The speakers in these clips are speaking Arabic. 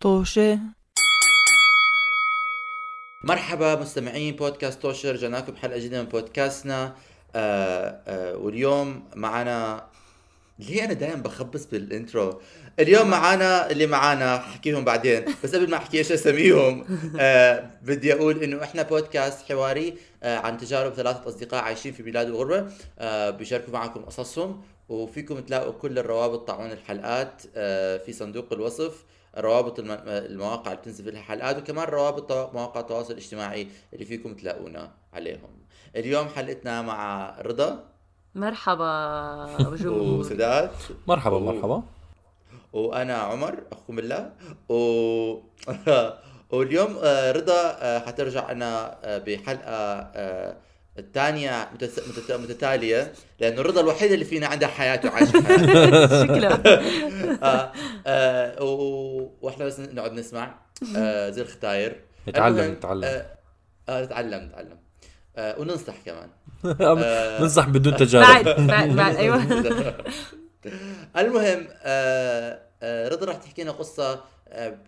طوشة مرحبا مستمعين بودكاست توشر. جانا بحلقة جديدة من بودكاستنا. آه آه واليوم معنا ليه أنا دائما بخبص بالإنترو. اليوم معنا اللي معنا حكيهم بعدين. بس قبل ما أحكي إيش أسميهم آه بدي أقول إنه إحنا بودكاست حواري آه عن تجارب ثلاثة أصدقاء عايشين في بلاد الغربه آه بيشاركوا معكم قصصهم وفيكم تلاقوا كل الروابط طاعون الحلقات آه في صندوق الوصف. روابط الم- المواقع اللي بتنزل فيها الحلقات وكمان روابط مواقع التواصل الاجتماعي اللي فيكم تلاقونا عليهم. اليوم حلقتنا مع رضا. مرحبا وسداد. مرحبا. مرحبا. وأنا عمر أخوكم بالله. و واليوم آه، رضا آه، حترجع لنا آه، بحلقة الثانية متس- متت- متتالية لأنه رضا الوحيدة اللي فينا عندها حياته حياته شكلها آه، آه، وإحنا بس نقعد نسمع آه، زي الختاير. نتعلم نتعلم. آه، آه، نتعلم نتعلم. آه، وننصح كمان. آه. ننصح بدون بعد تجارب. بعد بعد أيوه. المهم آه، آه، رضا راح تحكي لنا قصة آه،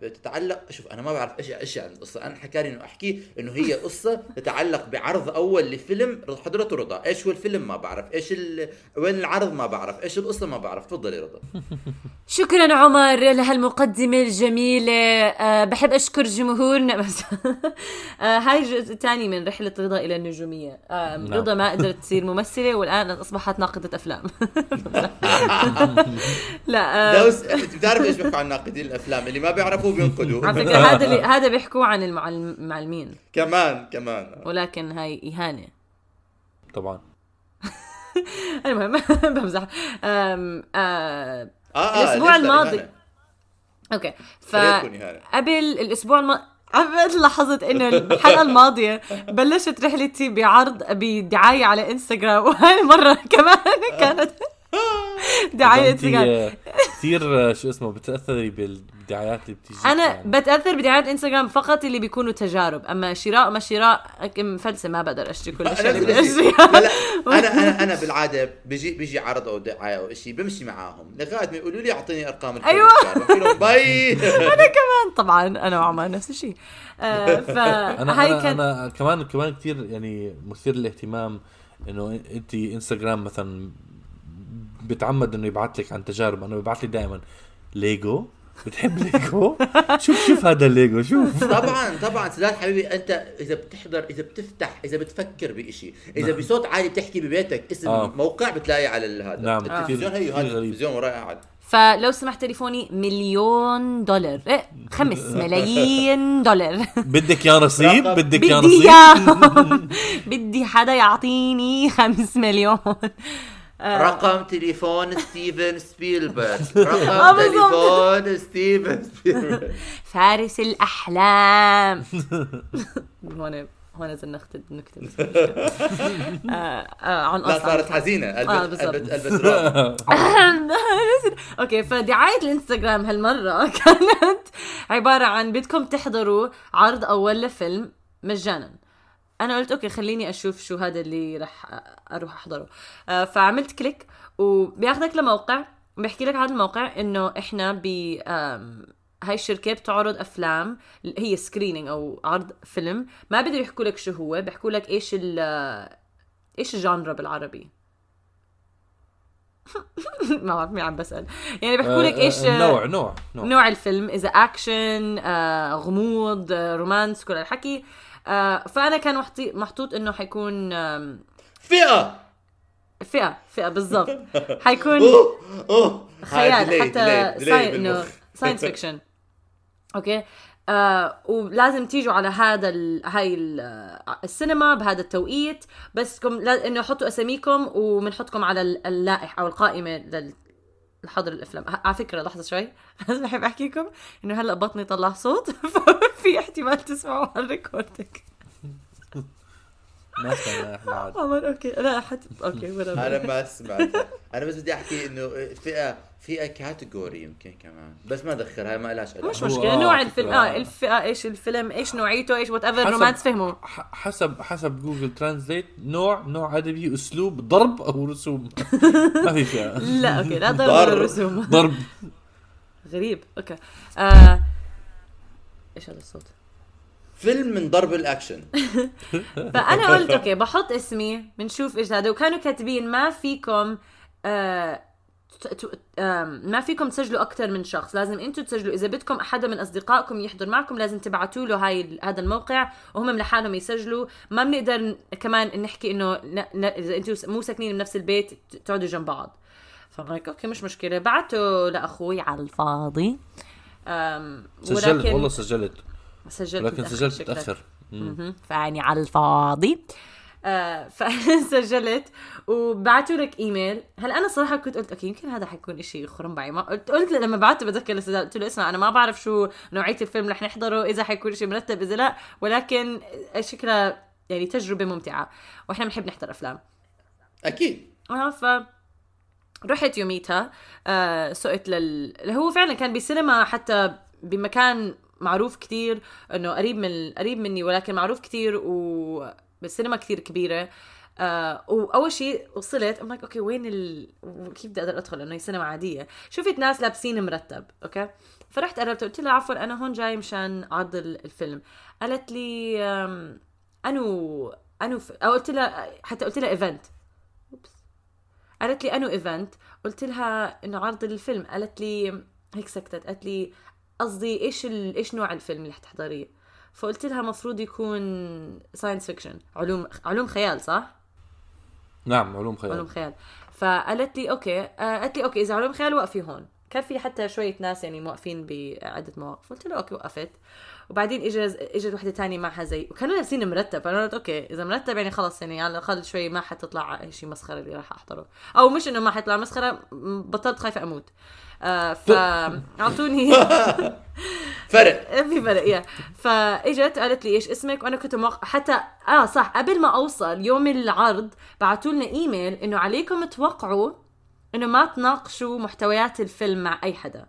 بتتعلق شوف أنا ما بعرف إيش إيش عن القصة. أنا حكى لي إنه أحكي إنه هي قصة تتعلق بعرض أول لفيلم حضرته رضا. إيش هو الفيلم ما بعرف. إيش ال... وين العرض ما بعرف. إيش القصة ما بعرف. تفضلي رضا. شكرا عمر لهالمقدمة الجميلة. أه بحب أشكر جمهورنا. بس أه هاي الجزء الثاني من رحلة رضا إلى النجومية. أه نعم. رضا ما قدرت تصير ممثلة والآن أصبحت ناقدة أفلام. لا أه بتعرف إيش بيحكوا عن ناقدين الأفلام؟ اللي ما بيعرفوا بينقدوا على فكرة هذا اللي هذا بيحكوا عن المعلم- المعلمين كمان كمان ولكن هاي إهانة طبعا المهم بمزح أم آه الأسبوع ليش لا؟ الماضي. إهانة. okay ف. قبل الأسبوع الم... عبد لاحظت إنه الحلقة الماضية بلشت رحلتي بعرض بدعاية على إنستغرام وهاي المره كمان كانت دعاية انت إنستغرام آه، كثير آه، شو اسمه بتأثري بالدعايات اللي بتيجي أنا يعني. بتأثر بدعايات إنستغرام فقط اللي بيكونوا تجارب أما شراء ما شراء كم فلسه ما بقدر أشتري كل الاشياء اللي بدي. اشتريها لا لا أنا أنا أنا بالعادة بيجي بيجي عرض أو دعاية أو شيء بمشي معاهم لغاية ما يقولوا لي أعطيني أرقام. بحكي لهم bye أنا كمان طبعا أنا وعمر نفس الشيء آه أنا فهاي أنا, كان أنا كمان كمان كثير يعني مثير للاهتمام إنه انت إنستغرام مثلا بتعمد إنه يبعث لك عن تجارب أنا ببعث لي دائما ليجو بتحب ليجو شوف شوف هذا الليجو شوف طبعا طبعا سداد حبيبي أنت إذا بتحضر إذا بتفتح إذا بتفكر بشيء إذا بصوت عالي بتحكي ببيتك اسم آه. موقع بتلاقي على هذا نعم. التلفزيون هي هذا. التلفزيون وراي قاعد فلو سمحت تليفوني مليون دولار إيه خمس ملايين دولار بدك يا رصيد. بدك يا بدي رصيد اياهم بدي حدا يعطيني خمس مليون. رقم تليفون ستيفن سبيلبرغ. آه، رقم. تليفون ستيفن سبيلبرغ. فارس الأحلام. هون هون زنخت النكته بس. آه، آه، عن لا صارت حزينة. آه، البس رعب. okay فدعاية الإنستغرام هالمرة كانت عبارة عن بدكم تحضروا عرض أول لفيلم مجانا. أنا قلت okay خليني أشوف شو هذا اللي رح أروح أحضره. آه، فعملت click وبياخذك لموقع بيحكي لك هذا الموقع إنه إحنا ب هاي الشركة بتعرض أفلام هي screening أو عرض فيلم ما بيقدروا يحكوا لك شو هو بيحكوا لك إيش ال إيش ال genre بالعربي. ما بعرف مين عم بسأل. يعني بيحكوا لك إيش نوع نوع نوع. نوع الفيلم. إذا اكشن آه، غموض آه، romance كل الحكي آه، فأنا كان محطوط إنه حيكون آم، فئة! فئة فئة بالضبط. حيكون أوه أوه. خيال حتى إنه. science fiction okay؟ آه ولازم تيجوا على هذا ال... هاي ال... آه، السينما بهذا التوقيت. بس كم. إنه حطوا أساميكم وبنحطكم على ال- اللائحة أو القائمة لل... لحضر الأفلام. على فكرة لحظة شوي. لازم بحب احكي لكم إنه هلأ بطني طلع صوت. ففي احتمال تسمعوا على ال recording ما سمعنا إحنا عاد عمر أوكي. لا حت أوكي. أنا ما سمعت أنا بس بدي أحكي إنه فئه فئة كاتيجوري يمكن كمان. بس ما ادخلها ما لهاش علاقة. مش مشكلة نوع. الفيلم. آه الفئة إيش الفيلم إيش نوعيته إيش وات ايفر حسب- رومانس فهموا ح- حسب حسب جوجل ترانزليت نوع نوع أدبي أسلوب ضرب أو رسوم. ما في فيها لا أوكي لا ضرب ضرب. ولا رسوم. ضرب. غريب أوكي. آه إيش هذا الصوت؟ فيلم من ضرب الأكشن. فأنا قلت okay بحط اسمي بنشوف إيش هذا. وكانوا كاتبين ما فيكم آه ما فيكم تسجلوا أكثر من شخص. لازم أنتم تسجلوا. إذا بدكم احد من أصدقائكم يحضر معكم لازم تبعتوا له هاي هذا الموقع وهم لحالهم يسجلوا. ما بنقدر كمان نحكي إنه إذا أنتم مو ساكنين بنفس البيت تقعدوا جنب بعض. فهيك okay مش مشكلة. بعته لأخوي على الفاضي. سجلت والله سجلت. سجلت ولكن متأخر سجلت. متأخر. فاني على الفاضي. آه فسجلت. وبعتوا لك إيميل. هلا أنا صراحة كنت قلت أوكي يمكن هذا حيكون إشي خرنبعي ما قلت قلت لما بعته بتذكر لسداد قلت له اسمع أنا ما بعرف شو نوعية الفيلم رح نحضره إذا حيكون شيء مرتب إذا لا. ولكن شكلها يعني تجربة ممتعة. وإحنا بنحب نحضر أفلام. أكيد. آه ف رحت يوميتها. آه سقت لل هو فعلا كان بسينما حتى بمكان معروف كتير إنه قريب من قريب مني ولكن معروف كتير وبالسينما كتير كبيرة. آه وأول شيء وصلت ام okay وين ال... كيف بدي أقدر أدخل؟ لأنه هي سينما عادية. شفت ناس لابسين مرتب okay؟ فرحت قربت قلت لها عفوا أنا هون جاي مشان عرض ال- الفيلم. قالت لي أنو أنو ف... أو قلت لها حتى قلت لها event قالت لي أنو event قلت لها إنه عرض الفيلم. قالت لي هيك سكتت قالت لي قصدي إيش ال... إيش نوع الفيلم اللي حتحضريه؟ فقلت لها مفروض يكون science fiction علوم علوم خيال صح؟ نعم علوم خيال. علوم خيال. فقالت لي okay آه، قالت لي okay إذا علوم خيال وقفي هون. كان في حتى شوية ناس يعني موقفين بعدة مواقف. قلت له okay وقفت. وبعدين اجت إجت وحدة تانية معها زي وكانوا لابسين مرتب. فانا قلت أوكي إذا مرتب يعني خلص يعني على الأقل شوي ما حتطلع شيء مسخرة اللي راح أحضره. أو مش إنه ما حيطلع مسخرة بطلت خايفة أموت. فاعطوني فرق. في فرق يا فإجت قالت لي إيش اسمك؟ وأنا كنت موق... حتى آه صح. قبل ما أوصل يوم العرض بعثوا لنا إيميل إنه عليكم توقعوا إنه ما تناقشوا محتويات الفيلم مع أي حدا.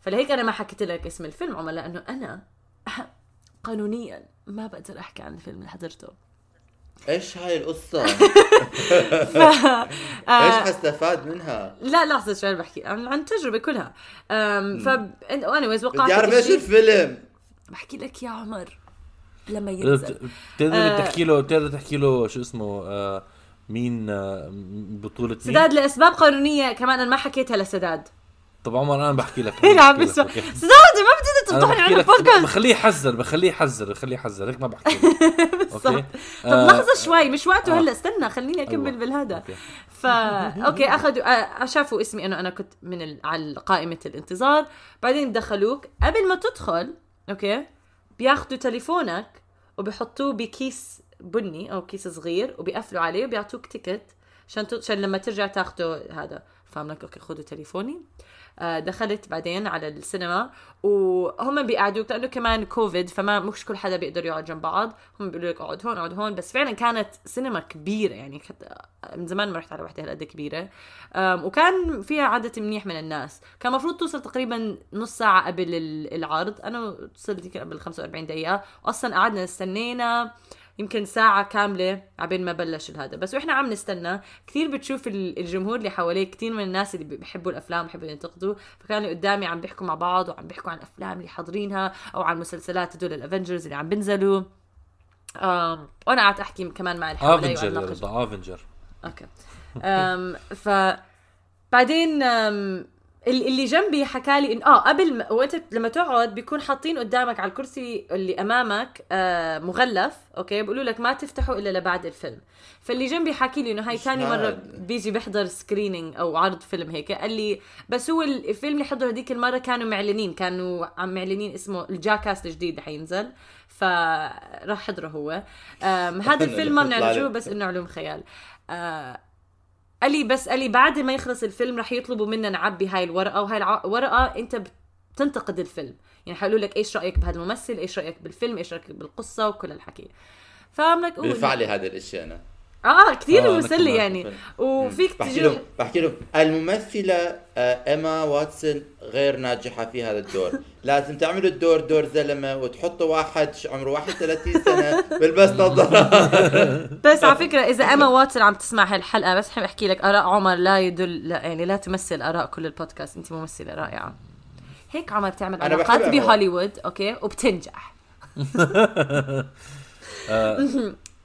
فلهيك أنا ما حكيت لك اسم الفيلم عمر لأنه أنا قانونيا ما بقدر أحكي عن الفيلم اللي حضرته. إيش هاي القصة؟ ف... إيش حستفاد منها؟ لا لحظة شوي بحكي عن عن التجربه كلها أم ف anyways وقعت بدي أعرف إيش الفيلم؟ بحكي لك يا عمر لما ينزل بتقدر آه. تحكي له بتقدر تحكي له شو اسمه آه مين آه بطولة مين سداد لأسباب قانونية كمان أنا ما حكيتها لسداد طب عمر أنا بحكي لك هنا عم بحكي لك، بسمع أوكي. سداد أنا تفضحني لك البودكاست بخليه يحذر بخليه يحذر بخليه يحذر هيك ما بحكي. أوكي طب لحظة شوي مش وقته آه. هلا استنى خليني أكمل أيوة. بالهذا. فا أوكي اخذوا آه، شافوا اسمي إنه أنا كنت من ال... على قائمة الانتظار بعدين دخلوك قبل ما تدخل أوكي بياخذوا تليفونك وبيحطوه بكيس بني أو كيس صغير وبيقفلوا عليه وبيعطوك تيكت عشان. عشان لما ترجع تاخده هذا فاهم لك okay خذوا تليفوني. آه، دخلت بعدين على السينما وهم بيقعدوك لأنه كمان كوفيد فما مش كل حدا بيقدر يقعد جنب بعض. هم بيقولوا لك اقعد هون اقعد هون بس فعلا كانت سينما كبيرة يعني كنت من زمان ما رحت على وحده هالقد كبيرة. أم، وكان فيها عدد منيح من الناس. كان المفروض توصل تقريبا نص ساعة قبل ال- العرض. أنا وصلت قبل 45 دقيقة. واصلا قعدنا استنينا يمكن ساعة كاملة عبين ما بلش هذا بس وإحنا عم نستنى. كثير بتشوف ال- الجمهور اللي حواليك. كثير من الناس اللي بيحبوا الأفلام بيحبوا ينتقدوا. فكانوا قدامي عم بيحكوا مع بعض وعم بيحكوا عن الافلام اللي حاضرينها أو عن مسلسلات هدول ال Avengers اللي عم بنزلوا. آم وأنا قعدت أحكي كمان مع اللي حوالي Avenger Avenger okay. ف بعدين اللي جنبي حكى لي انه آه قبل وأنت لما تقعد بيكون حاطين قدامك على الكرسي اللي أمامك آه مغلف okay؟ بيقولوا لك ما تفتحه إلا لبعد الفيلم. فاللي جنبي حكي لي إنه هاي ثاني مرة؟ بيجي بيحضر screening أو عرض فيلم هيك. قال لي بس هو الفيلم اللي حضره هذيك المرة كانوا معلنين كانوا عم معلنين اسمه ال Jackass الجديد اللي حينزل فراح حضره هو. هذا الفيلم ما بيطلع بنعرف شو لك. بس إنه علوم خيال. آه قال لي بس قال لي بعد ما يخلص الفيلم رح يطلبوا منا نعبي هاي الورقة وهاي الورقه أنت بتنتقد الفيلم. يعني حيقولوا لك إيش رأيك بهذا الممثل إيش رأيك بالفيلم؟ إيش رأيك بالقصة؟ وكل الحكي فعم لك بينفع لي هذا الإشي أنا. آه كثير آه، مسلي يعني. وفيك بحكي تجي لهم بحكي لهم. الممثلة آه، إيما واتسون غير ناجحة في هذا الدور. لازم تعملوا الدور دور زلمة وتحطوا واحد عمره 31 سنة بيلبس نظارة. بس على فكرة إذا اما واتسون عم تسمع هالحلقة بس حب أحكي لك آراء عمر لا يدل لا يعني لا تمثل آراء كل البودكاست. أنت ممثلة رائعة. هيك عمر بتعمل علاقات. بهوليوود okay؟ وبتنجح.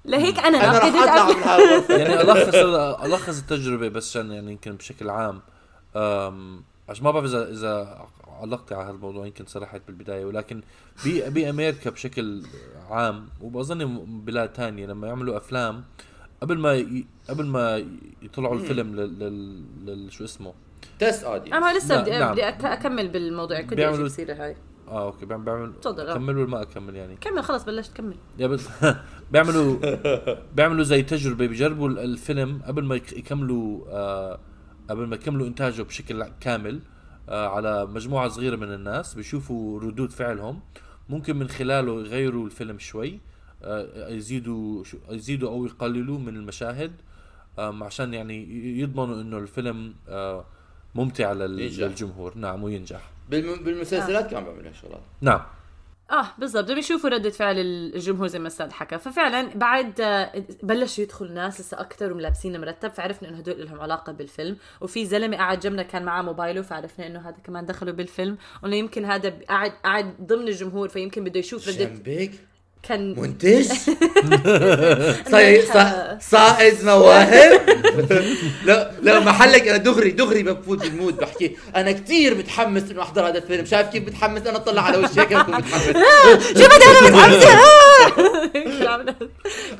لهيك أنا أنا رح أطلع من. يعني ألخص ألخص التجربة بس عشان يعني يمكن بشكل عام. عشان ما بعرف اذا إذا علقت على هذا الموضوع يمكن صرحت بالبداية ولكن بأمريكا بشكل عام وبظن بلاد تانية لما يعملوا أفلام قبل ما ي... قبل ما يطلعوا الفيلم لل... لل... لل... شو اسمه؟ test audience أنا لسه لا، بدي, نعم. بدي أك- أكمل بالموضوع كنت بيعملوا- سيرة هاي. آه okay بيعمل بيعمل تفضل،. اكمل ولا ما أكمل يعني؟ كمل خلص بلشت كمل. يا بس بيعملوا بيعملوا زي تجربة بيجربوا ال- الفيلم قبل ما يك- يكملوا آه قبل ما يكملوا إنتاجه بشكل كامل آه على مجموعة صغيرة من الناس بيشوفوا ردود فعلهم. ممكن من خلاله يغيروا الفيلم شوي آه يزيدوا يزيدوا أو يقللوا من المشاهد عشان يعني يضمنوا إنه الفيلم آه ممتع. للجمهور. نعم وينجح. بالم- بالمسلسلات كانوا بيعملوا هالشغلات نعم. آه بالضبط. بدهم يشوفوا ردة فعل الجمهور زي ما أستاذ حكى. ففعلا بعد بلشوا يدخل ناس لسه أكثر وملابسين مرتب فعرفنا إنه هدول لهم علاقة بالفيلم. وفي زلمة قاعد جنبنا كان معاه موبايله فعرفنا إنه هذا كمان دخلوا بالفيلم. وإنه يمكن هذا قاعد قاعد ضمن الجمهور فيمكن بده يشوف ردة كان منتج صائد مواهب؟ لا لا محلك أنا دغري دغري بفوت بالمود بحكي. أنا كثير متحمس إنه أحضر هذا الفيلم. شايف كيف متحمس؟ أنا أطلع على وجهي هيك بكون متحمس؟ شو بدي أنا متحمسه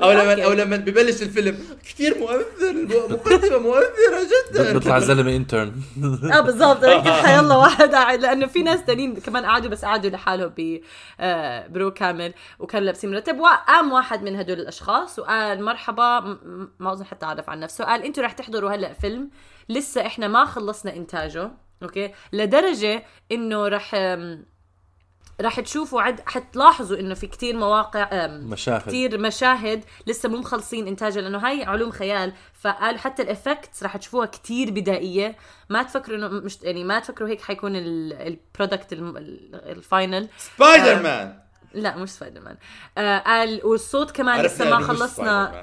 أو لما أو لما ببلش الفيلم كثير مؤثر مقدمة مؤثرة جدا. بيطلع زلمة انترن آه بالضبط. حيلا واحد قاعد لأنه في ناس تانيين كمان قعدوا بس قعدوا لحالهم ب آه، برو كامل وكانوا لابسين مرتب وقام واحد من هدول الأشخاص. وقال مرحبا. ما أظن حتى عرف عن نفسه قال أنتوا رح تحضروا هلأ فيلم. لسه إحنا ما خلصنا إنتاجه. okay؟ لدرجة إنه رح رح تشوفوا عد حتلاحظوا إنه في كتير مواقع مشاهد. كتير مشاهد لسه مو مخلصين إنتاجها لأنه هاي علوم خيال. فقال حتى ال effects رح تشوفوها كتير بدائية. ما تفكروا إنه مش يعني ما تفكروا هيك حيكون ال product ال final Spider-Man لا مش سبايدر مان آه قال والصوت كمان لسه ما خلصنا.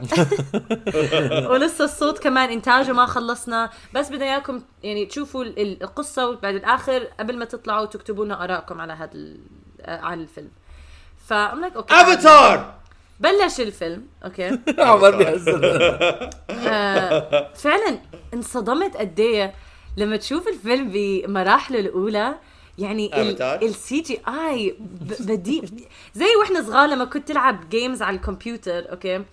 ولسه الصوت كمان إنتاجه ما خلصنا. بس بدنا إياكم يعني تشوفوا ال- ال- القصة وبعد الآخر قبل ما تطلعوا تكتبوا لنا آرائكم على هذا ال- آه، على الفيلم. فام like okay Avatar بلش الفيلم okay عمر بيهزر آه، فعلا انصدمت قد إيه لما تشوف الفيلم بمراحله الأولى. يعني. ال CGI بدي زي وإحنا صغار لما كنت تلعب games على الكمبيوتر okay؟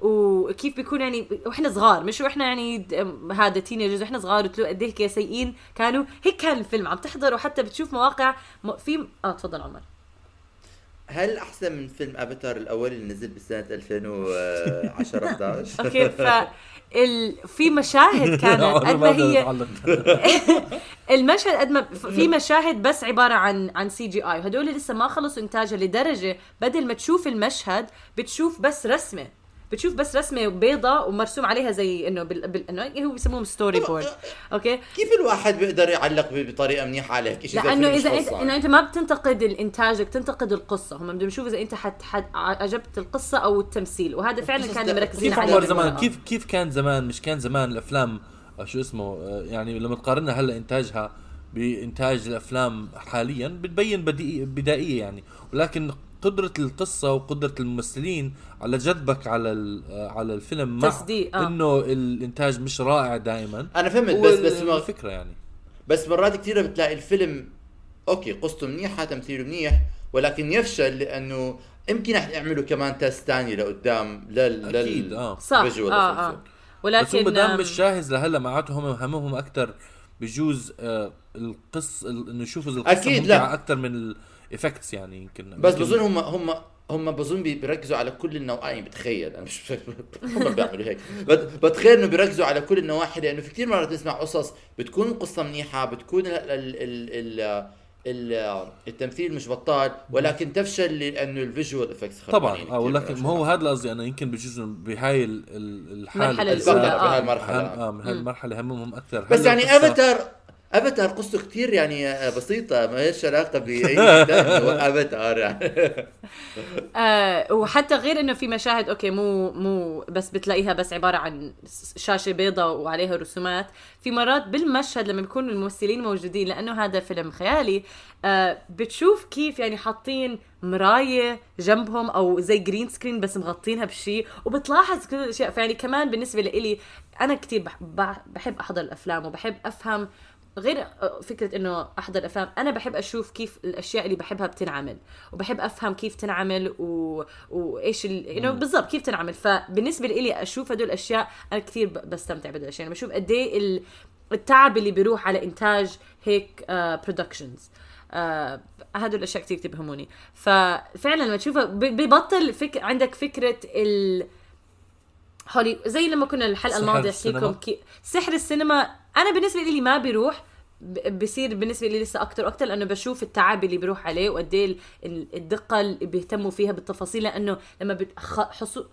وكيف بيكون يعني وإحنا صغار مش وإحنا يعني هذا teenagers وإحنا صغار وتقول قد إيه سيئين كانوا. هيك كان الفيلم عم تحضر وحتى بتشوف مواقع في آه تفضل عمر. هل أحسن من فيلم أفاتار الأول اللي نزل بسنة 2010 11 okay ف ال... في مشاهد كانت قد ما هي المشهد قد ما في مشاهد بس عبارة عن عن CGI وهدول لسه ما خلصوا إنتاجها لدرجة بدل ما تشوف المشهد بتشوف بس رسمة. بتشوف بس رسمة بيضاء ومرسوم عليها زي إنه بال... بال... إنه هو بيسموهم storyboard okay؟ كيف الواحد بيقدر يعلق بطريقة منيحة على هيك شيء لأنه إذا أنت إنه أنت ما بتنتقد الانتاج بدك تنتقد القصة. هم بدهم يشوفوا إذا أنت حت... حت... عجبت القصة أو التمثيل. وهذا فعلا كانوا ده- مركزين كيف عليه عمر زمان. كيف كيف كان زمان؟ مش كان زمان الأفلام آه، شو اسمه آه، يعني لما تقارنها هلا إنتاجها بإنتاج الأفلام حاليا بتبين بدائية يعني. ولكن قدرة القصة وقدرة الممثلين على جذبك على ال- آه، على الفيلم مع تصديق، آه. إنه الإنتاج مش رائع دائما أنا فهمت بس بس ما الفكرة يعني بس مرات كثيره بتلاقي الفيلم أوكي قصته منيحه تمثيله منيح ولكن يفشل لأنه يمكن رح يعملوا كمان test ثاني لقدام لل أكيد آه صح آه آه effects. بس ولكن هم دام مش جاهز لهلا معناته هم همهم أكثر بجوز آه القص ال- إنه يشوفوا القصة أكيد لا. أكثر من ال effects يعني يمكن بس يمكن- بظن هم هم هم بظن بي- بيركزوا على كل النواحي بتخيل. أنا مش هم بيعملوا هيك. بت- بتخيل إنه بيركزوا على كل النواحي لأنه في كثير مرات تسمع قصص بتكون القصة منيحة بتكون ال ال ال ال ال التمثيل مش بطال ولكن تفشل لأنه ال visual effects طبعا. آه ولكن ما هو هذا اللي قصدي أنا يمكن بجوز بهاي ال- ال- الحالة. آه. بهاي المرحلة. هم- آه من هاي المرحلة همهم أكثر. بس يعني افاتار أفاتار قصته كثير يعني آه، بسيطة ما لهاش كتاب هو أفاتار يعني. آه وحتى غير إنه في مشاهد okay مو مو بس بتلاقيها بس عبارة عن شاشة بيضاء وعليها رسومات في مرات بالمشهد لما بيكونوا الممثلين موجودين لأنه هذا فيلم خيالي آه بتشوف كيف يعني حاطين مراية جنبهم أو زي green screen بس مغطينها بشيء وبتلاحظ كل الأشياء. فيعني كمان بالنسبة لإلي أنا كثير بحب أحضر الأفلام وبحب أفهم غير فكرة إنه أحضر أفلام أنا بحب أشوف كيف الأشياء اللي بحبها بتنعمل وبحب أفهم كيف تنعمل و... وإيش ال... انه بالضبط كيف تنعمل. فبالنسبة لي أشوف هدول الأشياء أنا كثير بستمتع بهدول الأشياء. أنا بشوف قد إيه التعب اللي بيروح على إنتاج هيك productions آه هدول الأشياء كثير بتهمني ففعلا لما تشوفها ببطل فك... عندك فكرة ال هولي زي لما كنا الحلقة الماضية أحكي لكم كي... سحر السينما أنا بالنسبة لي ما بيروح بصير بالنسبة لي لسه أكثر وأكثر لأنه بشوف التعب اللي بيروح عليه وقد إيه الدقة اللي بيهتموا فيها بالتفاصيل لأنه لما بتخ... حصو...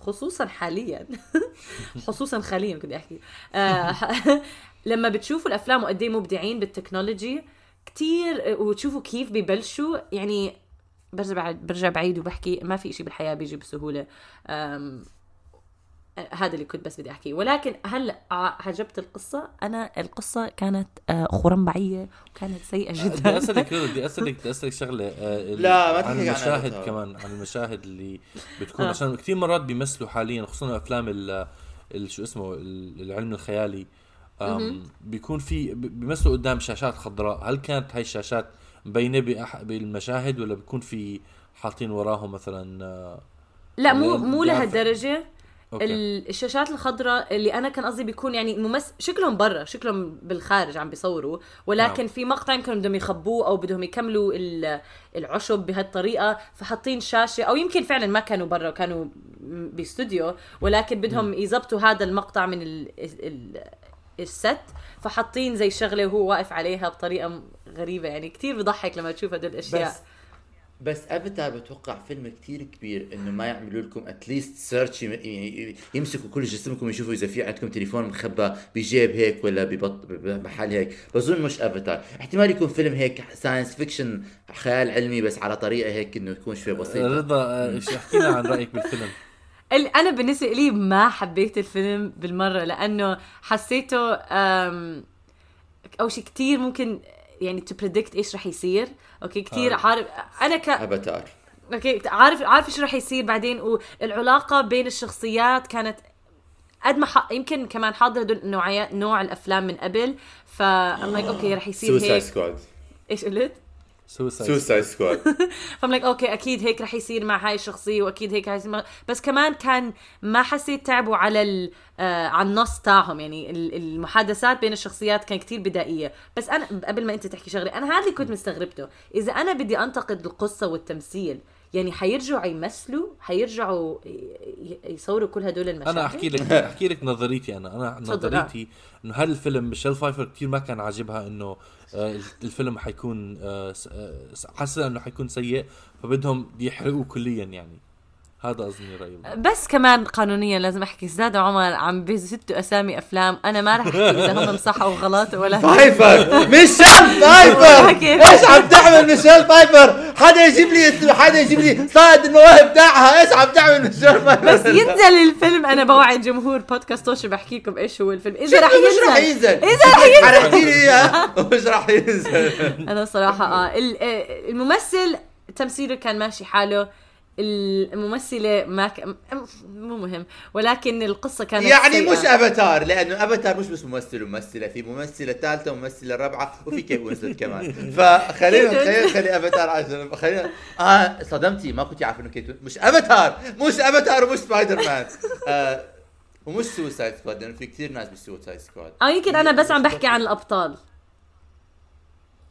خصوصا حاليا. خصوصا حاليا بدي أحكي. آه لما بتشوفوا الأفلام وقد إيه مبدعين بالتكنولوجي كثير وتشوفوا كيف ببلشوا يعني برجع برجع بعيد وبحكي ما في شيء بالحياة بيجي بسهولة. هذا اللي كنت بس بدي أحكيه. ولكن هل عجبت القصة. أنا القصة كانت آه، خرنبعية وكانت سيئة جدا. بدي اسالك بدي أسألك بدي أسألك شغلة آه، لا ما عن المشاهد عن كمان عن المشاهد اللي بتكون. آه. عشان كثير مرات بيمثلوا حاليا خصوصا أفلام ال شو اسمه العلم الخيالي. بيكون في بيمثلوا قدام شاشات خضراء. هل كانت هاي الشاشات مبينة بالمشاهد ولا بيكون في حاطين وراهم مثلا آه، لا مو مو لهالدرجة. أوكي. الشاشات الخضراء اللي أنا كان قصدي بيكون يعني ممس شكلهم برا شكلهم بالخارج عم بيصوروا. ولكن نعم. في مقطع يمكن بدهم يخبوه أو بدهم يكملوا العشب بهالطريقة فحاطين شاشة أو يمكن فعلا ما كانوا برا كانوا باستوديو. ولكن بدهم يزبطوا هذا المقطع من ال ال الست. فحاطين زي شغلة وهو واقف عليها بطريقة غريبة. يعني كثير بضحك لما تشوف هدول الأشياء. بس بس افاتار بتوقع فيلم كتير كبير إنه ما يعملوا لكم at least search يمسكوا كل جسمكم يشوفوا إذا في عندكم تليفون مخبى بجيب هيك ولا ببط بمحل هيك. بظن مش افاتار احتمال يكون فيلم هيك science fiction خيال علمي بس على طريقة هيك إنه يكون شوي بسيط رضا احكي لنا عن رأيك بالفيلم؟ أنا بالنسبة لي ما حبيت الفيلم بالمرة لأنه حسيته اول شيء كثير ممكن يعني to predict إيش رح يصير. okay كثير آه. عارف أنا ك افاتار okay عارف عارف إيش رح يصير بعدين والعلاقه بين الشخصيات كانت قد ما ح... يمكن كمان حاضر هدول نوعيات نوع الأفلام من قبل ف like okay رح يصير هيك squad إيش قلت؟ Suicide Squad فم like okay أكيد هيك رح يصير مع هاي الشخصية وأكيد هيك هاي مع... بس كمان كان ما حسيت تعبوا على ال... آه على النص تاعهم. يعني المحادثات بين الشخصيات كان كتير بدائية. بس أنا قبل ما أنت تحكي شغلة أنا هذا اللي كنت مستغربته. إذا أنا بدي أنتقد القصة والتمثيل يعني حيرجعوا يمثلوا حيرجعوا يصوروا كل هدول المشاهد أنا أحكي لك أحكي لك نظريتي أنا. أنا نظريتي إنه هذا الفيلم ميشيل فايفر كثير ما كان عاجبها إنه آه، الفيلم حيكون آه، آه، حاسه إنه حيكون سيء فبدهم يحرقوه كليا يعني. هذا اظني رأيي بس كمان قانونيا لازم أحكي. زاد عمر عم بيزت أسامي أفلام. أنا ما رح أحكي إذا هم صح أو غلط ولا فايفر. ميشيل فايفر. إيش عم تعمل ميشيل فايفر؟ حدا يجيب لي حدا يجيب لي صائد المواهب تاعها إيش عم تعمل ميشيل فايفر؟ بس ينزل الفيلم. أنا بوعد جمهور بودكاست توش بحكي لكم إيش هو الفيلم. إذا رح ينزل مش رح ينزل. إذا رح ينزل. حرقتي لي اياه مش رح ينزل. أنا صراحة آه الممثل تمثيله كان ماشي حاله. الممثلة ما ك... مو مهم. ولكن القصة كانت يعني سيئة. مش أفاتار لأنه أفاتار مش بس ممثل وممثلة في ممثلة ثالثة وممثلة رابعة وفي كيف وينسلت كمان. فخلينا خلينا خلي أفاتار عشان خلينا آه صدمتي ما كنت عارف انه كيت مش أفاتار مش أفاتار ومش سبايدر مان آه ومش Suicide Squad لأنه في كثير ناس بالسوسايد سكواد آه يمكن أنا بس عم بحكي عن الأبطال.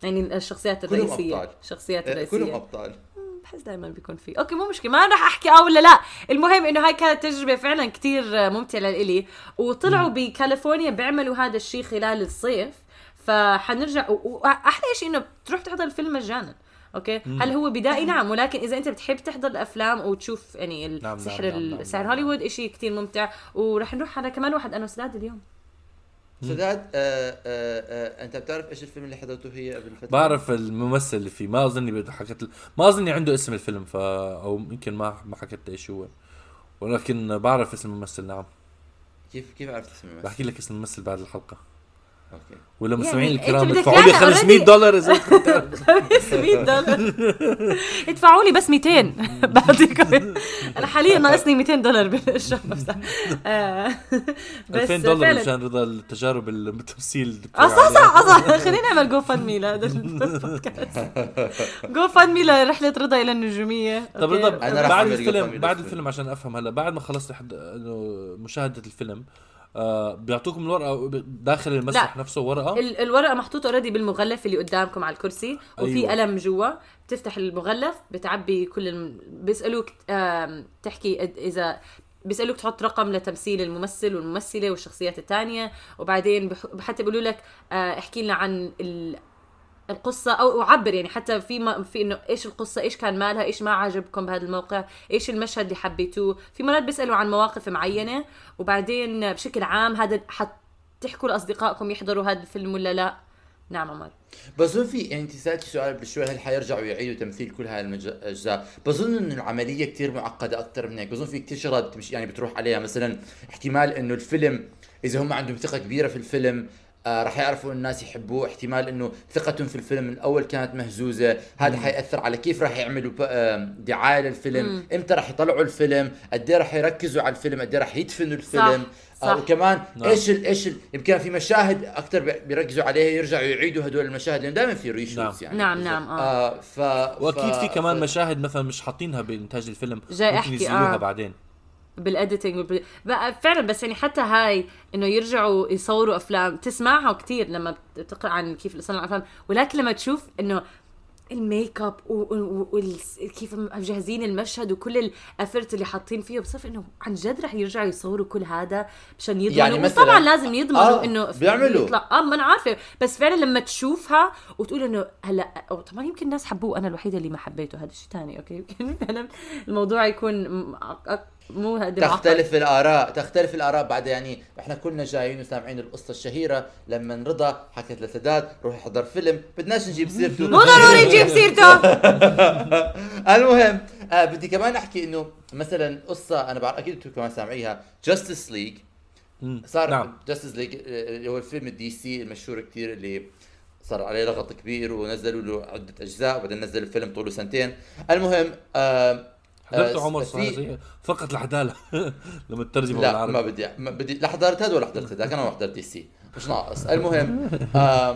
يعني الشخصيات الرئيسية. الشخصيات الرئيسية كلهم أبطال. بحس دائما بيكون في. okay مو مشكلة ما راح أحكي آه ولا لا. المهم إنه هاي كانت تجربة فعلا كتير ممتعة لإلي. وطلعوا بكاليفورنيا بيعملوا هذا الشيء خلال الصيف فحنرجع وأحلى شيء إنه تروح تحضر الفيلم مجانا. أوكي؟ مم. هل هو بدائي؟ نعم ولكن إذا أنت بتحب تحضر الأفلام وتشوف يعني نعم، نعم، سحر نعم نعم نعم سحر هوليوود شيء كثير ممتع. ورح نروح على كمان واحد انه سداد اليوم. سداد آه آه أنت بتعرف إيش الفيلم اللي حضرته هي قبل فترة؟ بعرف الممثل اللي فيه. ما أظني حكت ما أظني عنده اسم الفيلم ف أو يمكن ما ما حكت إيش هو. ولكن بعرف اسم الممثل نعم. كيف كيف عرفت اسم الممثل؟ بحكي لك اسم الممثل بعد الحلقة. okay ولا يعني مستمعين أنت الكرام ادفعوا لي إياها 500 already. دولار إذا بدكم تعرفوا. 100 دولار ادفعوا لي بس 200 بعطيكم أنا حاليا ناقصني 200 دولار بالشهر آه، بس 2000 دولار فعلاً. مشان رضا التجارب التمثيل آه صح صح آه، صح خلينا نعمل GoFundMe لهذا البودكاست GoFundMe لرحلة رضا إلى النجومية طب. رضا بعد الفيلم بعد. الفيلم عشان أفهم هلا بعد ما خلصت مشاهدة الفيلم آه بيعطوكم الورقة داخل المسرح لا. نفسه ورقة ال- الورقة محطوطة اوريدي بالمغلف اللي قدامكم على الكرسي وفي أيوة. قلم جوا بتفتح المغلف بتعبي كل الم... بيسألوك تحكي إذا بيسألوك تحط رقم لتمثيل الممثل والممثلة والشخصيات الثانية وبعدين بح- حتى بيقولوا لك آه، احكي لنا عن ال... القصة أو عبر يعني حتى في ما في إنه إيش القصة إيش كان مالها إيش ما عجبكم بهذا الموقع إيش المشهد اللي حبيتوه. في مرات بيسألوا عن مواقف معينة وبعدين بشكل عام هذا حتحكوا لأصدقائكم يحضروا هذا الفيلم ولا لا؟ نعم عمر. بظن في يعني انت سألتي سؤال بشوي هل حيرجعوا يعيدوا تمثيل كل هاي الاجزاء بظن انه العملية كتير معقدة أكثر من هيك. بظن في كتير شغلات يعني بتروح عليها. مثلا احتمال إنه الفيلم إذا هم عندهم ثقة كبيرة في الفيلم آه رح يعرفوا الناس يحبوه احتمال إنه ثقتهم في الفيلم من الأول كانت مهزوزة هذا حيأثر على كيف رح يعملوا آم، دعاية للفيلم إمتى رح يطلعوا الفيلم قد إيه رح يركزوا على الفيلم قد إيه رح يدفنوا الفيلم صح. آه وكمان نعم. إيش ال إيش ال يمكن في مشاهد أكثر بيركزوا عليها يرجعوا يعيدوا هدول المشاهد لأنه دائما في reshoots نعم. يعني نعم، نعم، آه. آه ف وأكيد ف- في كمان ف- مشاهد مثلا مش حاطينها بإنتاج الفيلم جاي ممكن يزيدوها آه. بعدين بال editing وبال... بقى فعلا بس يعني حتى هاي إنه يرجعوا يصوروا أفلام تسمعها كتير لما تقرا عن كيف صنعوا الافلام ولكن لما تشوف إنه الميك أب وكيف مجهزين المشهد وكل الأفرت اللي حاطين فيه بصف إنه عن جد رح يرجعوا يصوروا كل هذا مشان يضمنوا. يعني مثلاً- طبعا لازم يضمنوا آه، إنه بيعملوا. يطلع. آه ما أنا عارفة. بس فعلا لما تشوفها وتقول إنه هلأ أو طبعا يمكن الناس حبوه أنا الوحيدة اللي ما حبيته هذا شيء ثاني أوكي؟ يمكن فعلا الموضوع يكون مو هذا تختلف الآراء تختلف الآراء. بعد يعني إحنا كلنا جايين وسامعين القصة الشهيرة. لما رضا حكت لسداد روح احضر فيلم. بدناش نجيب سيرته. مو ضروري نجيب سيرته. المهم آه بدي كمان أحكي إنه مثلا قصة أنا بعرف أكيد أنتم كمان سامعيها. Justice League. صار نعم. Justice League اللي هو الفيلم ال DC المشهور كتير اللي صار عليه لغط كبير ونزلوا له عدة أجزاء وبعدين نزل الفيلم طوله سنتين. المهم آه حضرته آه، عمر في- فقط العداله لما تترجمه لا ما بدي ما بدي لا حضرت هذا ولا حضرت هذاك أنا ما حضرت DC مش ناقص. المهم آه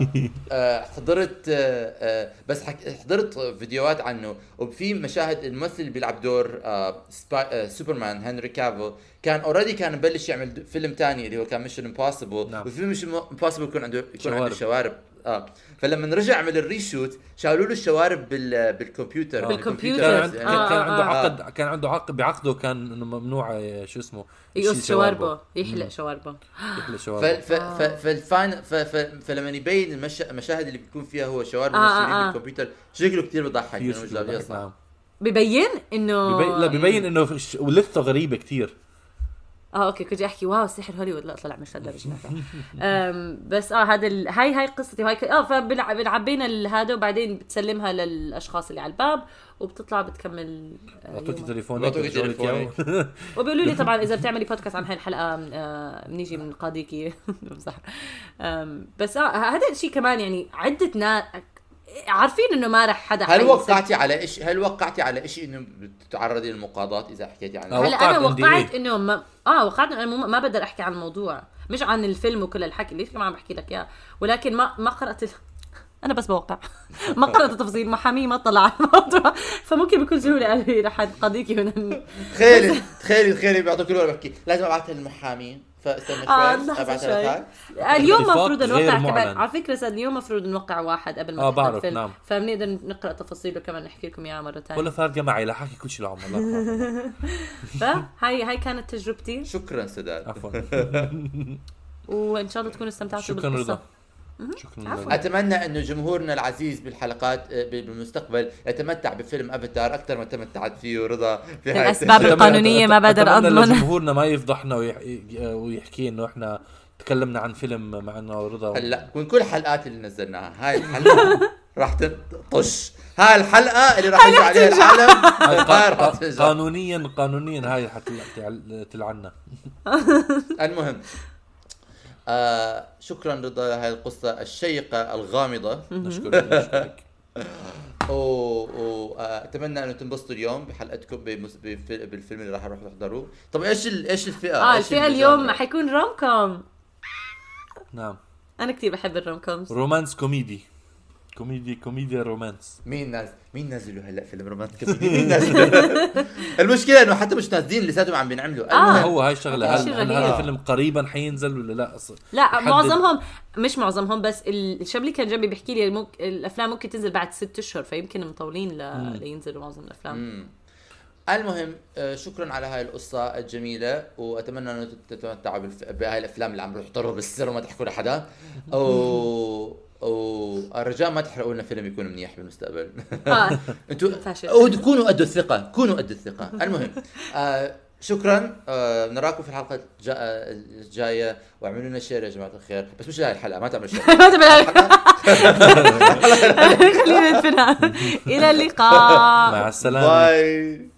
آه حضرت آه آه بس حك حضرت فيديوهات عنه. وفي مشاهد الممثل اللي بيلعب دور آه سبا سوبرمان هنري كافل كان already كان مبلش يعمل فيلم تاني اللي هو كان Mission Impossible نعم. وفي Mission Impossible يكون عنده يكون عنده شوارب. آه. فلما رجع عمل ال reshoot شالوا له الشوارب بال بالكمبيوتر. آه. بالكمبيوتر. كان, عند- آه، كان, كان آه، عنده آه. عقد كان عنده عقد بعقده كان إنه ممنوع آه، شو اسمه؟ يقص شواربه. يحلق شواربه. يحلى ف شواربه. ف ف فالفان ف ف فلما يبين المش... المشاهد اللي بيكون فيها هو شوارب آه، آه، آه. بالكمبيوتر شكله كثير بضحك. نعم. ببين إنه ببين لا ببين إنه ولثه غريبة كثير آه أوكي كنت أحكي واو سحر هوليوود. لا طلع مش هالدرجه أم، بس آه هذا ال... هاي هاي قصتي وهاي ك... آه فبنعبينا هذا وبعدين بتسلمها للأشخاص اللي على الباب وبتطلع بتكمل آه، اعطوك يومها. تليفونك. وبيقولوا لي طبعا إذا بتعملي بودكاست عن هاي الحلقة آه بنيجي بنقاضيكي بمزح بس آه هذا الشيء كمان يعني عدة ناس عارفين إنه ما رح حدا هل وقعتي على إيش هل وقعتي على شيء إنه بتتعرضي للمقاضاة إذا حكيتي عنه آه، هلا وقعت أنا. وقعت إنه ما آه وقعت إنه ما بقدر أحكي عن الموضوع. مش عن الفيلم وكل الحكي ليش كمان عم بحكي لك إياه؟ ولكن ما ما قرأت ال... أنا بس بوقع. ما قرأت التفاصيل محامي ما طلع على الموضوع. فممكن بكل سهولة قال لي رح قضيك هنا. تخيلي تخيلي تخيلي بيعطوك كل ورقه بحكي لازم أبعثها للمحامي فاستنى آه، شوي أبعثها شوي. لك اليوم المفروض نوقع كمان. على فكرة اليوم المفروض نوقع واحد قبل ما آه، بعرف، الفيلم. نعم. فبنقدر نقرأ تفاصيله كمان نحكي لكم اياها مرة ثانية ولا فارقه معي لا حكي كل شيء لعمر لا فهاي هاي كانت تجربتي. شكرا سداد. عفوا. وإن شاء الله تكونوا استمتعتوا شكرا بالقصة. رضا شكرا. أتمنى انه جمهورنا العزيز بالحلقات آه، بالمستقبل يتمتع بفيلم أفاتار أكثر ما تمتعت فيه رضا في هاي الأسباب السلسلة. القانونية ما بقدر أتمنى أضمن. لجمهورنا ما يفضحنا ويح- ويحكي إنه إحنا تكلمنا عن فيلم مع إنه رضا هلا من كل الحلقات اللي نزلناها هاي الحلقة راح تطش هاي الحلقة اللي راح يجي عليها العالم. قانونيا قانونيا هاي حتلعنا المهم آه شكرا رضا لهذه القصة الشيقة الغامضة. نشكرك نشكرك. واتمنى أنه تنبسطوا اليوم بحلقتكم بمس... بالفيلم اللي راح نروح نحضروه طب إيش ال... إيش الفئة؟ آه إيش الفئة؟ اليوم حيكون rom com نعم. أنا كثير بحب ال rom coms romance comedy. كوميدي كوميديا رومانس. مين ناز مين نازلوا هلأ فيلم رومانتيك مين نازلوا؟ المشكلة إنه حتى مش نازلين لساتهم عم بينعملوا. آه. هو هاي الشغلة هل, هل. هذا الفيلم قريبا حينزل ولا لا؟ أص- لا معظمهم مش معظمهم بس ال- الشاب اللي كان جنبي بيحكي لي ممكن الأفلام ممكن تنزل بعد ست أشهر فيمكن مطولين ل... لينزلوا معظم الأفلام. مم. المهم آه، شكرا على هاي القصة الجميلة وأتمنى أنه تتمتعوا بالف... بهاي الأفلام اللي عم تحضروا بالسر وما تحكوا لحدا. و... والرجاء ما تحرقوا لنا فيلم يكون منيح بالمستقبل. آه. أنتوا فاشل. وكونوا قد الثقة كونوا قد الثقة. المهم آه شكرا. آه نراكم في الحلقة الجا- آه، الجاية واعملوا لنا share يا جماعة الخير. بس مش هاي الحلقة ما تعملوا share ما تبع خلينا ندفنها إلى اللقاء. مع السلامة. bye